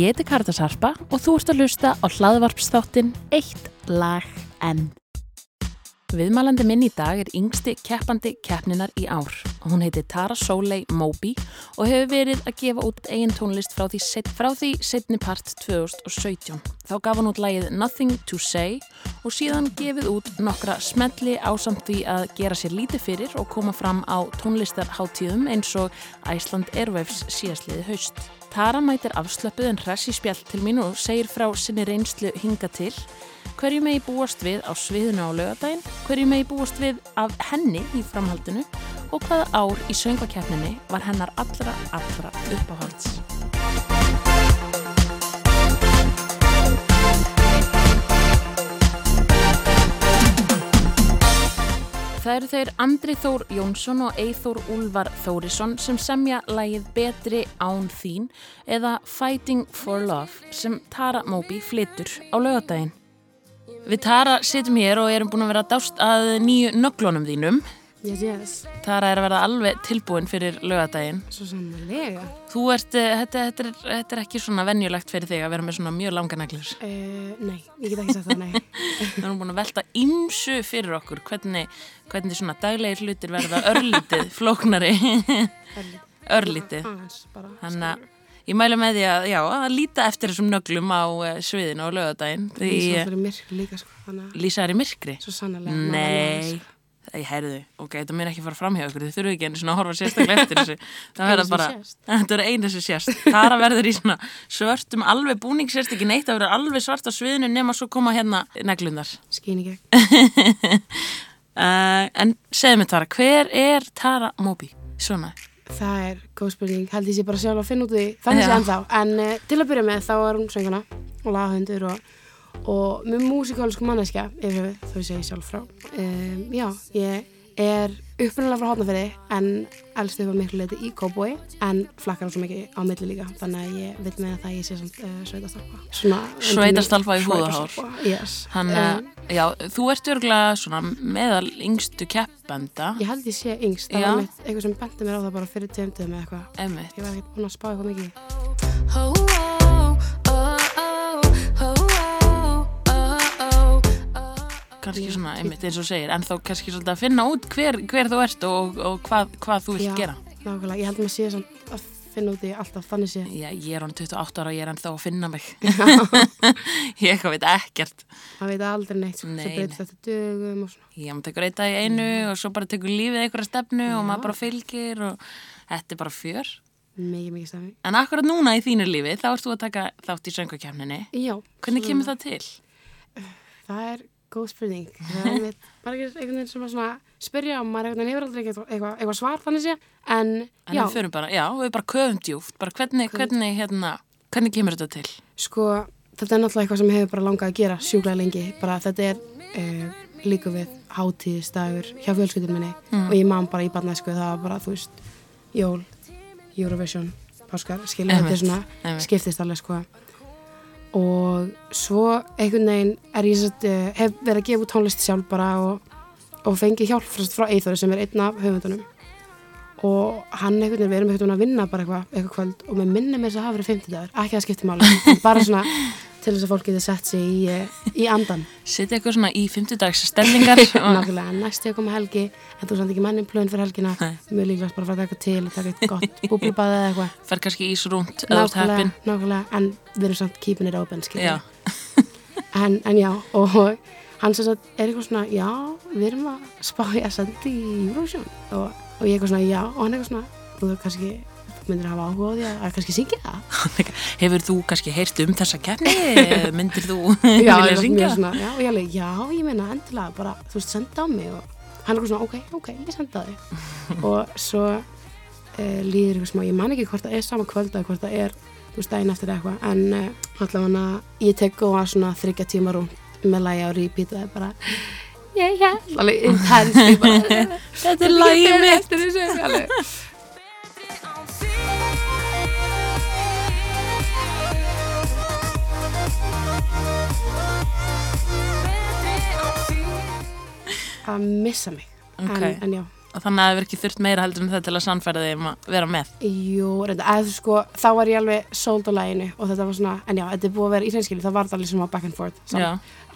Ég heiti Karitas Harpa og þú ert að hlusta á hlaðvarpsþáttin Eitt lag enn. Viðmælandi minn í dag er yngsti keppandi keppninar í ár. Hún heitir Tara Soleil Moby og hefur verið að gefa út eigin tónlist frá því, því setni part 2017. Þá gaf hún út lægið Nothing to Say og síðan gefið út nokkra smelli ásamt því að gera sér lítið fyrir og koma fram á tónlistarháttíðum eins og Æsland Airwaves síðastliði haust. Tara mætir afslöpuð en hressi spjall til mín og segir frá sinni reynslu hinga til hverju megi búast við á sviðinu á lögadaginn, hverju megi búast við af henni í framhaldinu og hvaða ár í söngvakeppninni var hennar allra, allra uppáhalds. Það eru þeir Andri Þór Jónsson og Eithór Úlvar Þórisson sem semja lægið Betri án þín eða Fighting for Love sem Tara Moby flytur á lögadaginn. Við Tara sittum hér og erum búin að vera dást að nýju nöglunum þínum. Yes, yes. Tara er að verða alveg tilbúin fyrir lögadaginn. Svo sannlega. Þú ert, uh, þetta, þetta, er, þetta er ekki svona venjulegt fyrir þig að vera með svona mjög langa neglur. Uh, nei, ég get ekki sagt það, nei. Við erum búin að velta ymsu fyrir okkur. Hvernig, hvernig svona daglegir hlutir verða örlítið, flóknari. Örlítið. örlítið. Þannig að ég mælu með því að, já, að líta eftir þessum nöglum á uh, sviðinu á lögadaginn. Því... Lýsa fyrir myrkri líka, sko. Þannig að Lýsa er í myrkri? svo sannlega. Nei, ég heyrðu, ok, þetta mér ekki fara fram hjá ykkur, þið þurfu ekki einu svona að horfa sérstaklega eftir þessu, það sem bara, þetta er einu sem sést, Tara verður í svona svörtum, alveg búning sérst ekki neitt, það verður alveg svart á sviðinu nema svo koma hérna neglundar. skýn í gegn. Uh, en segðu mig Tara, hver er Tara Moby? Svona, Það er góð spurning. Held ég sé bara sjálf að finna út því. Þannig Já. ennþá. En uh, til að byrja með þá er hún sönguna og lagahundur og, og mjög músikálsku manneskja ef þau segi sjálf frá. Um, já, ég er upprunalega frá hotnafyrði en elst upp á miklu leiti í Kóboi en flakkar á svo mikið á milli líka þannig að ég vil með það að ég sé samt uh, sveitastalfa. Svona, Sveitastelpa í húðahár. Yes. hann, Um, uh, já, þú ert örgulega svona meðal yngstu keppenda, Ég held ég sé yngst, það Já. var mitt eitthvað sem benti mér á það bara fyrir tveimtuðum eða eitthvað. Ég var ekkert búin að spá eitthvað mikið. Kannski svona, einmitt eins og segir en þá kannski svolítið að finna út hver, hver þú ert og, og hvað, hvað þú vilt Já. gera Nákvæmlega, ég held maður sé samt að finna út í alltaf þannig sé. Já, ég er hann 28 ára og ég er ennþá að finna mig ég veit ekkert Það veit aldrei neitt, sko, Nei, svo breytist þetta dögum og svona. ég maður tekur eitt dag í einu og svo bara tekur lífið einhverja stefnu og maður bara fylgir og þetta er bara fjör Mikið, mikið stefni. en akkurat núna í þínu lífi þá ert þú að taka þátt í söngakefninni Já. hvernig svona- kemur það til? Það er góð spurning. Bara einhvern veginn sem að svona spyrja og maður hefur aldrei eitthvað, eitthvað svar þannig sé. En, En já, við bara, já, við bara köfum djúft bara hvernig, hvernig, hérna, hvernig kemur þetta til? sko, þetta er náttúrulega eitthvað sem hefur bara langað að gera sjúklega lengi. Bara þetta er uh, líka við hátíðisdagur hjá fjölskyldum minni og ég man bara í barnæsku það var bara, þú veist, jól, Eurovision, páskar, skilja, þetta er svona, skiptist alveg, sko. Og svo einhvern veginn er ég satt, uh, hef verið að gefa út tónlist sjálf bara og, og fengi hjálp frá, Eithori sem er einn af höfundunum. Og hann einhvern veginn, við erum einhvern veginn að vinna bara eitthvað, eitthvað kvöld og mér minnir mér þess að hafa verið 50 dagur, ekki að skipta máli, en bara svona til þess að fólk geti sett sig í, eh, í andan. Setja eitthvað svona í 50 dags stellingar Nákvæmlega, næst ég að koma helgi en þú samt ekki mennin plön fyrir helgina. Mjög líklegast bara að fara að taka til og taka eitt gott búblubað eða eitthvað. Fer kannski ísrúnt nákvæmlega, en við erum samt keeping it open Já, en, en já, og hann sem sagt er eitthvað svona, já, við erum að spá í að í Eurovision og, og ég eitthvað svona, já, og hann eitthvað svona þú kannski, myndir hafa áhuga á því að, að kannski syngja það hefur þú kannski heyrt um þessa keppni? Myndir þú já, vilja syngja? svona, já, og ég alveg, já, ég meina endilega bara, þú veist, senda á mig og hann er eitthvað svona, ok, ok, ég senda þig og svo uh, líður eitthvað smá, ég man ekki hvort það er sama kvöld eða hvort það er, þú veist, daginn eftir eitthvað en uh, allavega ég tek góða svona þryggja tíma rúnt með lægi á repeat og það er bara ég held, alveg bara, Þetta er lagið mitt. alveg. Að missa mig. Ok. en, en já, Og þannig að það hefur ekki þurft meira heldur en þetta til að sannfæra þig um að vera með. Jú, reynda, sko, þá var ég alveg sold á læginu og þetta var svona, en já, þetta er búið að vera í hreinskili, það var það alveg svona back and forth,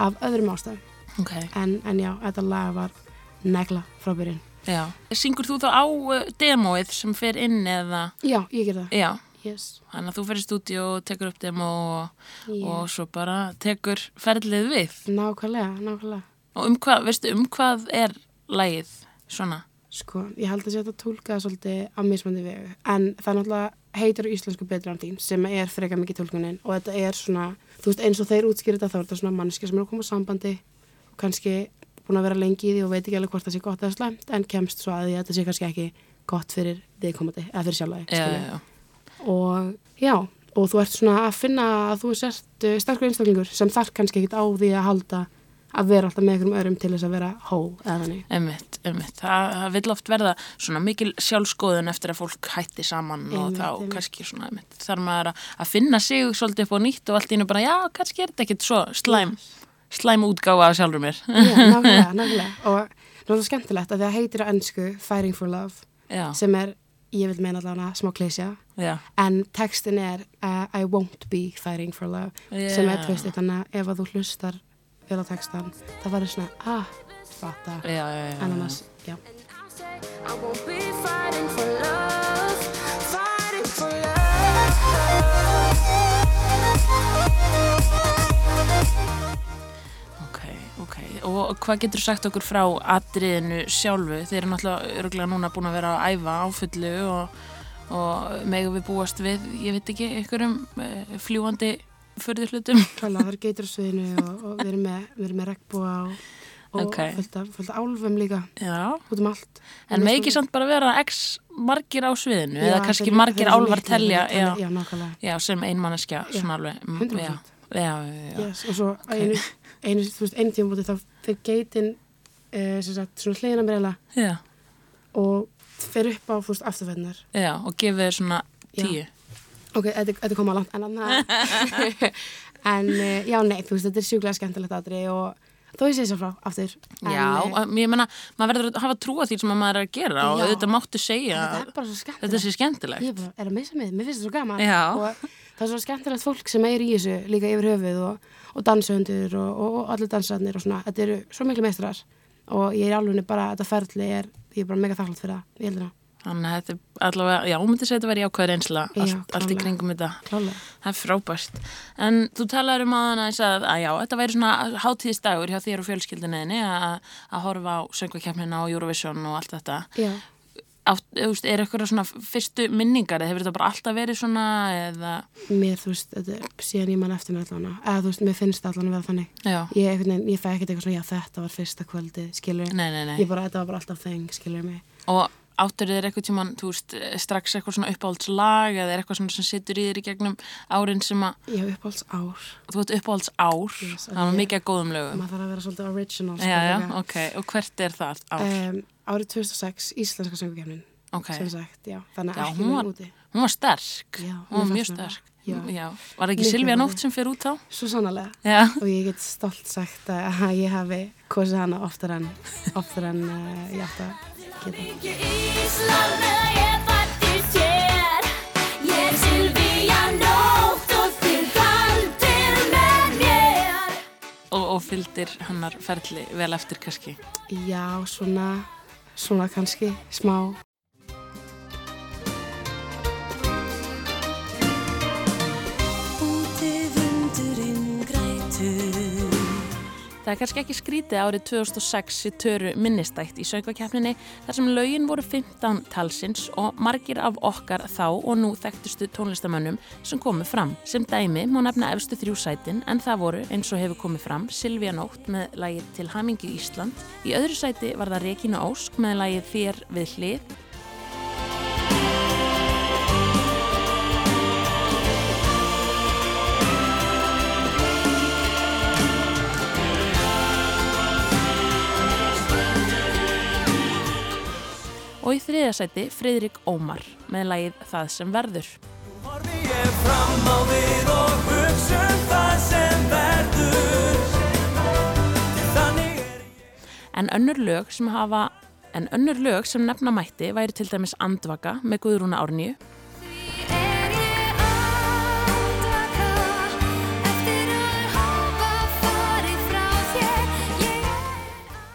af öðrum ástæðum, ok. en, en já, þetta lag var negla frá byrjun. Já. Syngur þú þá á uh, demóið sem fer inn eða? Já, ég ger það, Já, yes, þannig að þú í stúdíu og tekur upp demó og, yeah. og svo bara tekur ferlið við. nákvæmlega, nákvæmlega. Og um hvað, veistu, um hvað er lagið svona? Sko, ég held að þetta tólka svolítið á mismandi vegu, en það er náttúrulega heitir á íslensku betur án þín sem er freka mikið tólkunin og þetta er svona, þú veist, eins og þeir útskýra þetta þá er þetta svona mannskja sem er að koma á sambandi og kannski búin að vera lengi í því og veit ekki alveg hvort það sé gott eða slæmt en kemst svo að því að þetta sé kannski ekki gott fyrir viðkomandi eða fyrir sjálfæði Já, já, já. og já, og þú ert svona að finna að þú sért sterkur einstaklingur sem þarf kannski ekkit á því að halda að vera alltaf með einhverjum öðrum til þess að vera hó eða þannig. Einmitt, einmitt. Það, það vil oft verða svona mikil sjálfskoðun eftir að fólk hætti saman og Einmitt, þá einmitt. kannski svona, einmitt, þarf maður að, finna sig svolítið upp á nýtt og allt í einu bara, já, kannski er þetta ekkit svo slæm, slæm útgáfa af sjálfur mér. Já, nákvæmlega, nákvæmlega. Og náttúrulega skemmtilegt að það heitir á ennsku Fighting for Love Já, sem er, ég vil meina allavega smá klísja já, en textin er uh, I won't be fighting for love sem er, Já. þú veist, þannig að ef að þú hlustar vel á textan, það verður svona ah, fatta, já, já, já, en annars, já. I won't be fighting for love, Og hvað getur sagt okkur frá atriðinu sjálfu? Þeir eru náttúrulega örgulega núna búin að vera að æfa á fullu og, og megum við búast við, ég veit ekki, einhverjum uh, fljúandi förður klála, það er geitur á sviðinu og, og við erum með, með regnbúa og, og Ok. fullt, af, álfum líka Já, út um allt en með ekki samt bara vera x margir á sviðinu Já, eða kannski margir þeir eru álvar miklir, telja, þeir já, telja- já, nákvæmlega já, sem einmanneskja, svona alveg. mm, 100%. Já, já, yes, og svo einu, einu, þú veist, einu tíma búti þá fyrir geitin sem sagt, svona hliðina mér eða Já, og fer upp á, þú veist, afturfennar já, og gefið þér svona Já. tíu. ok, þetta, þetta kom að langt en, annað- en uh, já, nei, þú veist, þetta er sjúklega skemmtilegt aðri og þó ég segi svo frá aftur en, Já, eh, að- ég meina, maður verður að hafa trú á því sem að maður er að gera og Já. þetta máttu segja þetta að er bara svo skemmtilegt þetta sé skemmtilegt. ég er bara, er að missa mig, mér finnst þetta svo gaman Já. og það er svo skemmtilegt fólk sem er í þessu líka yfir höfuð og, og dansöndur og, og, og allir dansarnir og svona, þetta eru svo miklu meistrar og ég er alveg bara, þetta ferli er ég er bara mega þakklátt fyrir það, ég heldur það Þannig að þetta er allavega, já, hún myndi segja að þetta verið jákvæður einsla allt, allt í kringum þetta. klálega, Það er frábært. En þú talaður um aðan að, að, að já, þetta væri svona hátíðisdagur hjá þér og fjölskyldinniðinni að, að horfa á söngvakefnina og Eurovision og allt þetta. já Átt, veist, er eitthvað svona fyrstu minningar eða hefur þetta bara alltaf verið svona eða, mér, þú veist, þetta síðan ég mann eftir mér allan eða þú veist, mér finnst allan að vera þannig. Já, ég, ég fæ ekkert eitthvað svona, já þetta var fyrsta kvöldi skilur, nei, nei, nei. ég bara, þetta var bara alltaf þeng skilur mig, Og áttur þér eitthvað tíman, þú veist, strax eitthvað svona uppáhaldslag eða eitthvað svona sem situr í þér í gegnum árin sem að, ég hef uppáhalds ár þú veit uppáhalds ár, Yes, það var mikið að góðum lögum. maður þarf að vera svolítið original Já, já, sko, ok, og hvert er það ár? um, árið 2006, Íslenska söngukefnin Ok, sem sagt, já, þannig að ekki hún var- úti hún var sterk, Já, hún var mjög sterk. Já. Já, var ekki góð. Nótt sem fer út þá? svo sannlega og ég get stolt sagt að ég hafi kosið hana oftar en oftar en uh, ég átt að geta Ekki Ísland meðan ég fættist hér Ég er Silvía Nótt og þið haldir með mér og, og fylgdir hennar ferli vel eftir kannski. já, svona svona kannski, smá Það er kannski ekki skrítið árið 2006 í töru minnistætt í söngvakeppninni þar sem lögin voru 15 talsins og margir af okkar þá og nú þekktustu tónlistamönnum sem komu fram. Sem dæmi má nefna efstu þrjú sætin en það voru eins og hefur komið fram Silvía Nótt með lagið Til Hamingju Ísland. Í öðru sæti var það Regína Ósk með lagið Þér við hlið og í þriðja sæti Friðrik Ómar með lagið Það sem verður. Horfi ég fram á við og hugsa um það sem verður er En önnur lög sem hafa En önnur lög sem nefna mætti væri til dæmis Andvaka með Guðrúna ég? Ég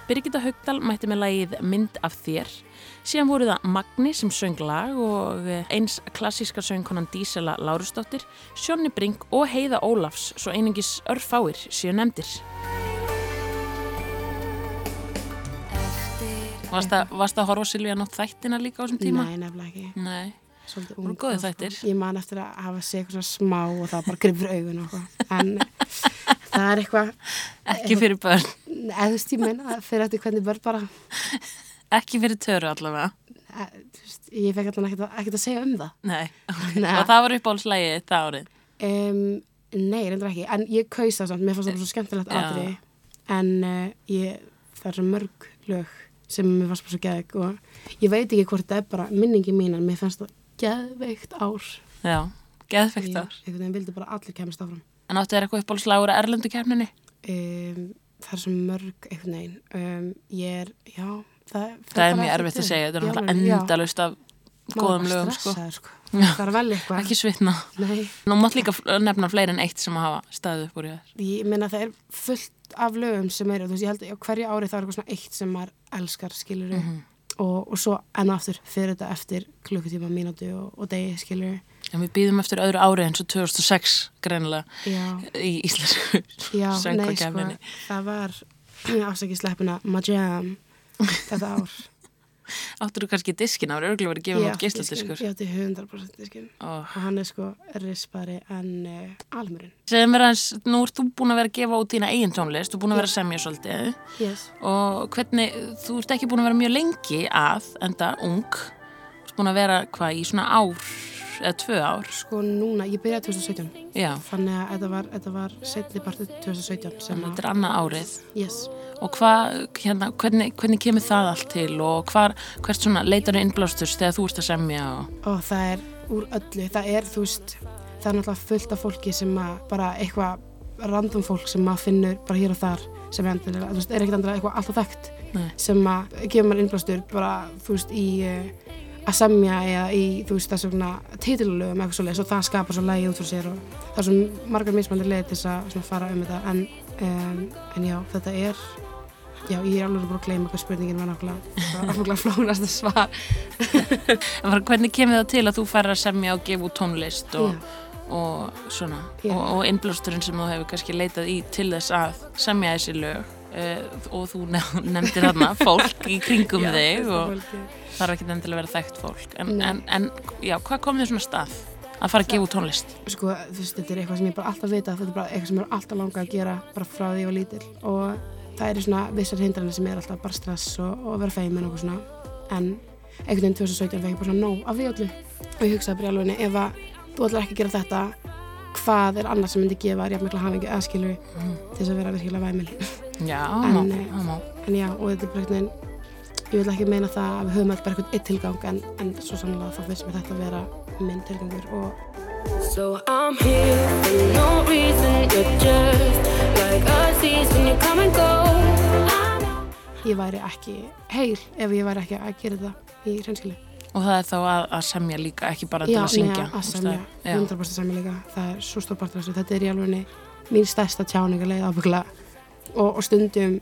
Birgitta Haugdal mætti með lagið Mynd af þér. Síðan voru það Magni sem söng lag og eins klassíska söngkonan Dísela Lárusdóttir, Sjónni Brink og Heiða Ólafs, svo einingis örfáir séu nefndir. Varst að, varst að horfa Silvíja nótt þættina líka á þessum tíma? Nei, nefnilega ekki. Nei. Svolítið ung, góðir sko. þættir? Ég man eftir að hafa séð eitthvað smá og það bara grifur augun og eitthvað. En það er eitthvað, Ekki fyrir börn, það fyrir eftir hvernig börn bara, ekki fyrir töru allavega. ég fekk allan ekkert, að- ekkert að segja um það. Nei. Og það var uppáhaldslægið það árið. Um, nei, reyndar ekki, en ég kaus það samt, mér fannst það svo skemmtilegt aðri, en uh, ég, það er svo mörg lög sem mér fannst svo geðveik og ég veit ekki hvort það er bara minningi mín, en mér fannst það geðveikt ár. Já, geðfekt ár. Ég, einhvern veginn vildi bara allir kemast áfram. En áttu þér eitthvað uppáhaldslægur að erlendu kefninni? um, það er svo mörg einhvern veginn um, ég er, já það, Það er mjög erfitt að segja, þetta er náttúrulega endalaust af góðum lögum, sko. sko. Já. það er vel eitthvað Ekki svitna. Nú mátt líka nefna fleiri en eitt sem að hafa staðið upp úr þér. ég meina það er fullt af lögum sem eru, þú veist, ég held að á hverju ári það er eitthvað svona eitt sem maður elskar skilur Mhm. og, og svo enn og aftur fyrir þetta eftir klukkutíma, mínúti og, og degi skilur En við býðum eftir öðru árið eins og 2006 greinilega já, í íslensku já, nei sko það var afsakið sleppina Majam þetta ár Áttur þú kannski diskin ári, örgulega verið út átti diskinn, geisladiskur. ég átti 100% diskinn Oh. og hann er sko rispari en uh, almurinn Segðu mér aðeins, nú ert þú búin að vera að gefa út þína eigin tónlist, þú er búin að vera að semja svolítið yes. og hvernig, þú ert ekki búin að vera mjög lengi að, enda ung, þú ert búin að vera hvað í svona ár eða tvö ár. sko núna, ég byrjaði 2017 Já, þannig að þetta var, þetta var setni partið 2017 sem þannig að, þetta er annað árið. yes, Og hvað, hérna, hvernig, hvernig kemur það allt til? Og hvar, hvert svona leitar innblástus þegar þú ert að semja og... og það er úr öllu, það er þú veist, það er náttúrulega fullt af fólki sem að bara eitthvað random fólk sem maður finnur bara hér og þar sem er endilega, þú veist, er ekkert endilega eitthvað alltaf þekkt Nei. sem að gefur maður innblástur bara, þú veist, í uh, að semja eða í, þú veist, þess vegna titilulögum eitthvað svoleiðis. Og það skapar svo lægi út frá sér og það er svo margar mismandi leið til þess að fara um þetta. En, um, en já, þetta er já, ég er alveg búin að gleyma hvað spurningin var nákvæmlega, það var nákvæmlega flónasta svar. En bara, hvernig kemur það til að þú færir að semja og gefa út tónlist og, og svona, og, og innblásturinn sem þú hefur kannski leitað í til þess að semja þessi lög uh, og þú nef- nefndir þarna fólk í kringum Já, þig og þarf ekki endilega að vera þekkt fólk. En, en, en já, hvað kom þér svona stað að fara að gefa út tónlist? sko, þú veist, þetta er eitthvað sem ég bara alltaf vita þetta er bara eitthvað sem ég er alltaf langað að gera bara frá því ég var lítil og það eru svona vissar hindranir sem er alltaf bara stress og, og vera feimin og eitthvað svona. En einhvern veginn 2017 fekk ég bara svona nóg af því öllu. Og ég hugsaði bara í alveg ef að þú ætlar ekki að gera þetta hvað er annars sem myndi gefa þér jafn mikla hafingu eða skilur til þess að vera virkilega væmil? Já, En, má, eh, það má. en já, og þetta er bara einhvern veginn ég vil ekki meina það að við höfum alltaf bara eitthvað eitt tilgang en, en svo sannlega þá finnst mér þetta að vera minn tilgangur og So I'm here for no reason. You're just like a season. You come and go. I know. ég væri ekki heil ef ég væri ekki að gera þetta í hreinskili. Og það er þá að, að semja líka, ekki bara til að syngja. að þú veist semja, það- já. 100% semja líka. Það er svo stór partur af þessu. Þetta er í alveg mín stærsta tjáningarleið ábyggla og, og stundum,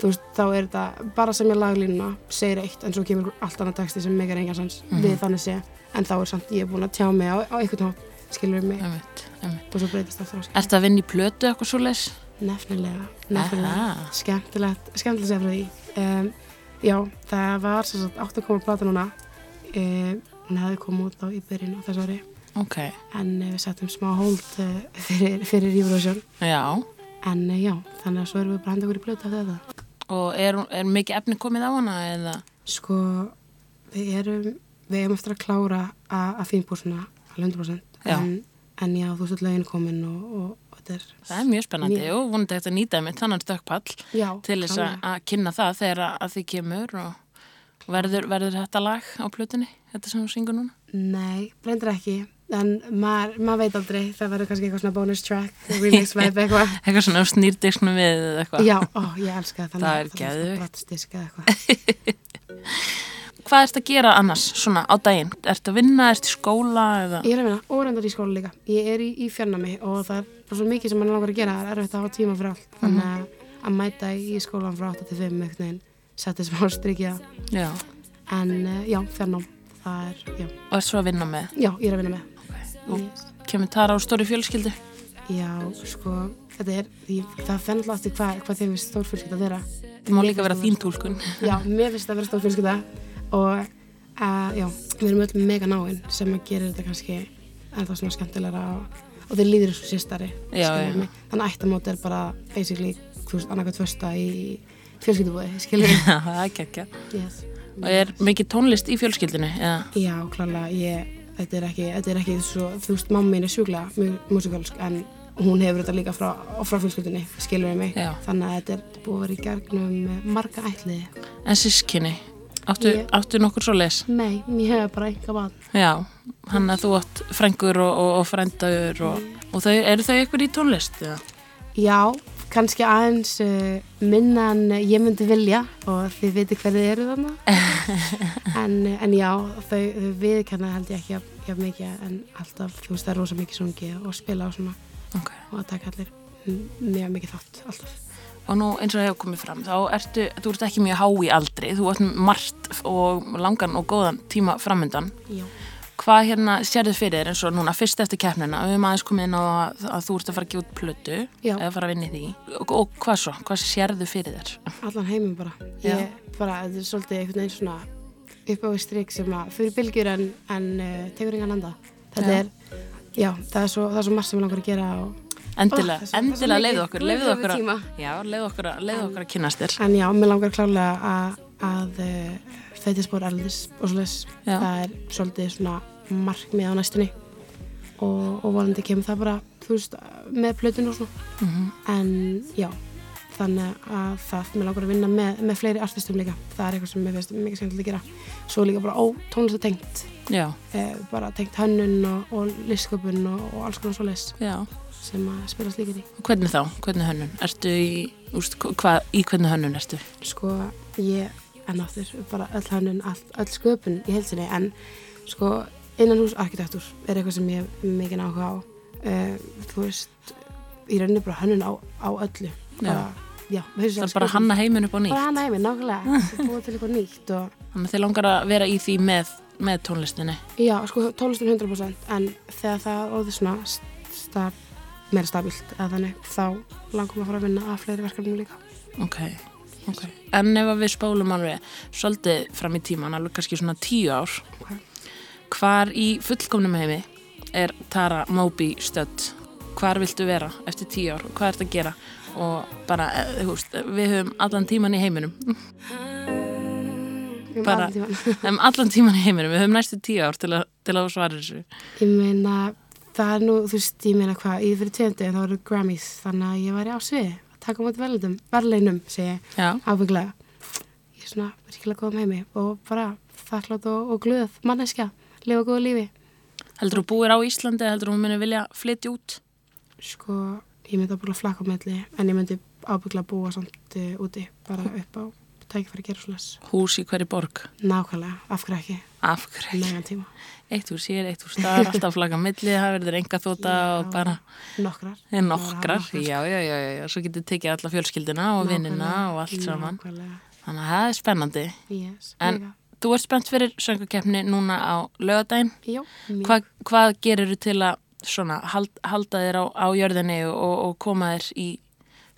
þú veist, þá er þetta bara semja laglínuna, segir eitt en svo kemur allt annað texti sem megar engan sans Mhm. við þannig sé, en þá er samt ég er búin að tjá mig á, á einhvern hátt, skilur mig Einmitt, einmitt. og svo breytist það frá skilur. Ertu að vinna í plötu eitthvað svo leis? Nefnilega, nefnilega. Skemmtilegt, skemmtilegt að segja frá því um, já, það var átt að koma plata núna um, hún hefði komið út á í byrjun á þessu ári Ok, en uh, við settum smá hold uh, fyrir, fyrir Eurovision en uh, já, þannig að svo erum við bara að henda okkur í blötu af þetta Og er, er mikið efni komið á hana eða? sko, við erum við erum eftir að klára að, að fínbúr svona alveg 100% Já. En, en já, þú veist lögin komin og, og, og þetta er Það er mjög spennandi Mjög. og vonandi hægt að nýta með þannan stökkpall til þess að, að kynna það þegar að, að því kemur og verður, verður þetta lag á plötunni, þetta sem þú syngur núna? Nei, reyndir ekki en maður, maður veit aldrei það verður kannski eitthvað svona bonus track remix vibe eitthvað Eitthvað svona snýrdisknu við eitthvað? Já, ó, ég elska það Það er geðvögt Hvað ert að gera annars svona á daginn? Ert að vinna, ert í skóla eða? Ég er að vinna og reyndar í skóla líka. Ég er í, í fjarnami og það er bara svo mikið sem mann langar að gera. Það er erfitt að hafa tíma fyrir allt. Þannig að, að mæta í skólan frá 8 til 5 einhvern veginn, setja smá strikja. Já. En uh, já, fjarnám, það er, já, Og ert svo að vinna með? já, ég er að vinna með. Og Yes. kemur Tara á stóri fjölskyldu? Já, sko, þetta er, því, það fenn alltaf hvað, hvað þeim við stórfjölskylda að vera. Það má líka vera þín túlkun. Já, mér finnst það að vera stórfjölskylda og uh, já, við erum öll mega náinn sem að gera þetta kannski ennþá svona skemmtilegra og, og þeir líður svo sérstari. Þannig að ættamót er bara basically, annarkvæmt första í fjölskyldubúi, skilur. Já, það er ekki. yes. Og er mikið tónlist í fjölskyldinu? Eða? Já, klálega, ég, þetta er ekki, þetta er ekki svo, þú veist, mamma mín er sjúklega músikalsk en hún hefur þetta líka frá, frá fjölskyldunni, skilur við mig. Já. Þannig að þetta er búið að vera í gergnum marga ætliði. En sískinni? Áttu, Ég- áttu nokkur svo les? Nei, ég hef bara enga mann. Já, hann að þú átt frængur og, og, og frændagur og, og þau, eru þau eitthvað í tónlist? Eða? Já, kannski aðeins uh, minna en ég myndi vilja og þið viti hverðið eru þarna. en, en já, þau, þau viðkenna held ég ekki jafn, jafn mikið en alltaf, þú veist, það er rosa mikið sungið og spila og svona Ok. og að taka allir mjög mikið þátt, alltaf. Og nú eins og það hefur komið fram, þá ertu, þú ert ekki mjög há í aldri, þú ert margt og langan og góðan tíma framöndan. Já. Hvað hérna sérðu fyrir þér eins og núna fyrst eftir keppnina, við höfum aðeins komið inn á að, að þú ert að fara að gefa út plötu Já. eða fara að vinna í því. Og, og hvað svo? Hvað sérðu fyrir þér? Allan heiminn bara. Já. Ég bara, þetta er svolítið einhvern veginn svona upp á strik sem að fyrir bylgjur en, en uh, tekur engan anda. Þetta Já. er, já, það er svo, svo margt sem ég langar að gera og Endilega, svo endilega leiðu okkur, leiðu okkur, leiðu okkur, að- leiðu okkur að kynast þér. En já, mér langar klálega að, að uh, feitisbór erlendis og. Já. Það er svolítið svona markmið á næstunni og, og vonandi kemur það bara, þú veist, með plötun og svona. Mhm. En já, þannig að það, mér langar að vinna með, með fleiri artistum líka. Það er eitthvað sem mér finnst mikið skemmtilegt að gera. Svo líka bara ó, tónlista tengt. Eh, bara tengt hönnun og, og listsköpun og, og alls konar já. Sem að spilast líka í. Og hvernig þá? Hvernig hönnun? Ertu í, úst, hvað, í hvernig hönnun ertu? sko ég enn aftur bara öll hannun, all, öll sköpun í heilsinni en sko innan hús arkitektúr er eitthvað sem ég hef mikið áhuga á uh, þú veist í rauninni bara hannun á, á öllu bara, já, já Það er bara hanna heiminn upp á nýtt. bara hanna heiminn, nákvæmlega búið til eitthvað nýtt og Þannig að þið langar að vera í því með, með tónlistinni. já, sko tónlistin 100% en þegar það orðið svona staf, meira stabilt eða þannig, þá langum að fara að vinna að fleiri verkefnum líka Ok, ok. En ef að við spólum alveg svolítið fram í tíman, alveg kannski svona tíu ár, Ok. hvar í fullkomnum heimi er Tara Moby stödd? Hvar viltu vera eftir tíu ár? Hvað ert að gera? Og bara, eh, þú veist, við höfum allan tíman í heiminum. Um Bara-. Við höfum allan tíman í heiminum. Við höfum næstu tíu ár til að, til að svara þessu. Ég meina, það er nú, þú veist, ég meina hvað, ég fyrir tveimdi en það voru Grammys, þannig að ég væri á sviði að taka á móti verðlundum, verðleinum, segi ég, ábygglega. Ég er svona virkilega góðum heimi og bara þakklátt og, og glöð, manneskja, lifa góðu lífi. heldur þú búir á Íslandi, heldur þú muni vilja flytja út? Sko, ég myndi að búið að flakka á melli, en ég myndi ábygglega búa samt uh, úti, bara upp á tækifæri gera svoleiðs. Hús í hverju borg? Nákvæmlega, af hverju ekki, Af hverju? megan tíma. Eitt hús hér, eitt hús þar, alltaf flagga milli, það verður enga þóta og Já. bara Nokkrar. er nokkrar. Nokkrar. Já, já, já, já, svo getur tekið alla fjölskyldina og vinnina og allt saman. Nákvæmlega, Þannig að það er spennandi. yes, En- mega. Þú ert spennt fyrir söngakefni núna á lögadaginn. Hva, hvað gerir þú til að svona, hald, halda þér á, á jörðinni og, og koma þér í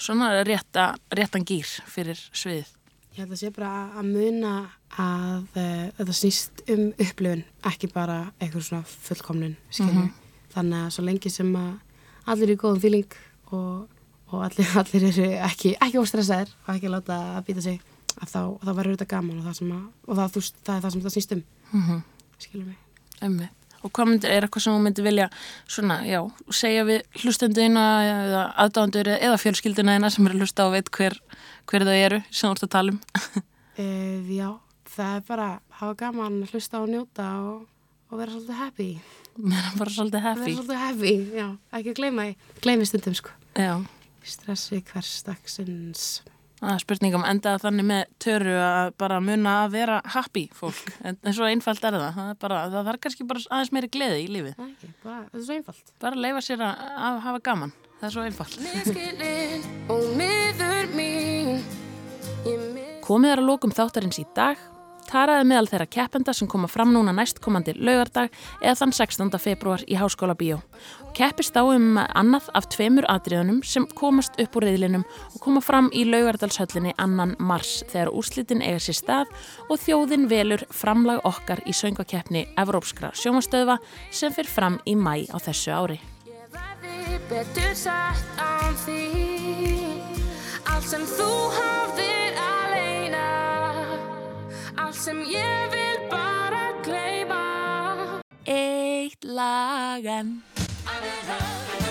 svona rétta, réttan gýr fyrir sviðið? Ég held að sé bara að- muna að uh, þetta snýst um upplifun, ekki bara eitthvað svona fullkomnun, skiljum. Þannig að svo lengi sem að allir eru í góðum fíling og, og allir, allir eru ekki, ekki óstressaðir og ekki láta að býta sig, að þá, þá verður þetta gaman og það, að, og það, þú, það er það sem þetta snýst um, Mm -hmm. skiljum mig. Ömmi. Og hvað myndir, er eitthvað sem þú myndir vilja svona, já, segja við hlustenduðina eða aðdándur eða fjölskylduna þeina sem eru að hlusta og veit hver, hver þau eru sem þú ert að tala um? Uh, já, það er bara hafa gaman að hlusta og njóta og, og vera svolítið happy. Er bara svolítið Vera happy. svolítið happy, já, ekki að gleyma. Gleymi stundum, sko. Já, Stressi hversdagsins. Er spurningum endaða þannig með töru að bara muna að vera happy fólk. En, en svo einfalt er það. Það, er bara, það þarf kannski bara aðeins meiri gleði í lífið. Það er ekki, bara, þetta er svo einfalt. Bara leifa sér að, að hafa gaman. Það er svo einfalt. Miskilinn og miður mín Ég mið Komið er að lókum þáttarins í dag. Taraði meðal þeirra keppenda sem koma fram núna næstkomandi laugardag eða þann 16. februar í Háskóla Bíó. Keppist á um annað af tveimur atriðunum sem komast upp úr reyðlinum og koma fram í laugardalshöllinni annan mars þegar úrslitin eiga sér stað og þjóðin velur framlag okkar í söngakeppni Evrópskra sjómastöðva sem fyrir fram í mæ á þessu ári. betur satt án þín Allt sem þú aleina Allt sem ég vil bara gleyma. Eitt lag en I've been hurt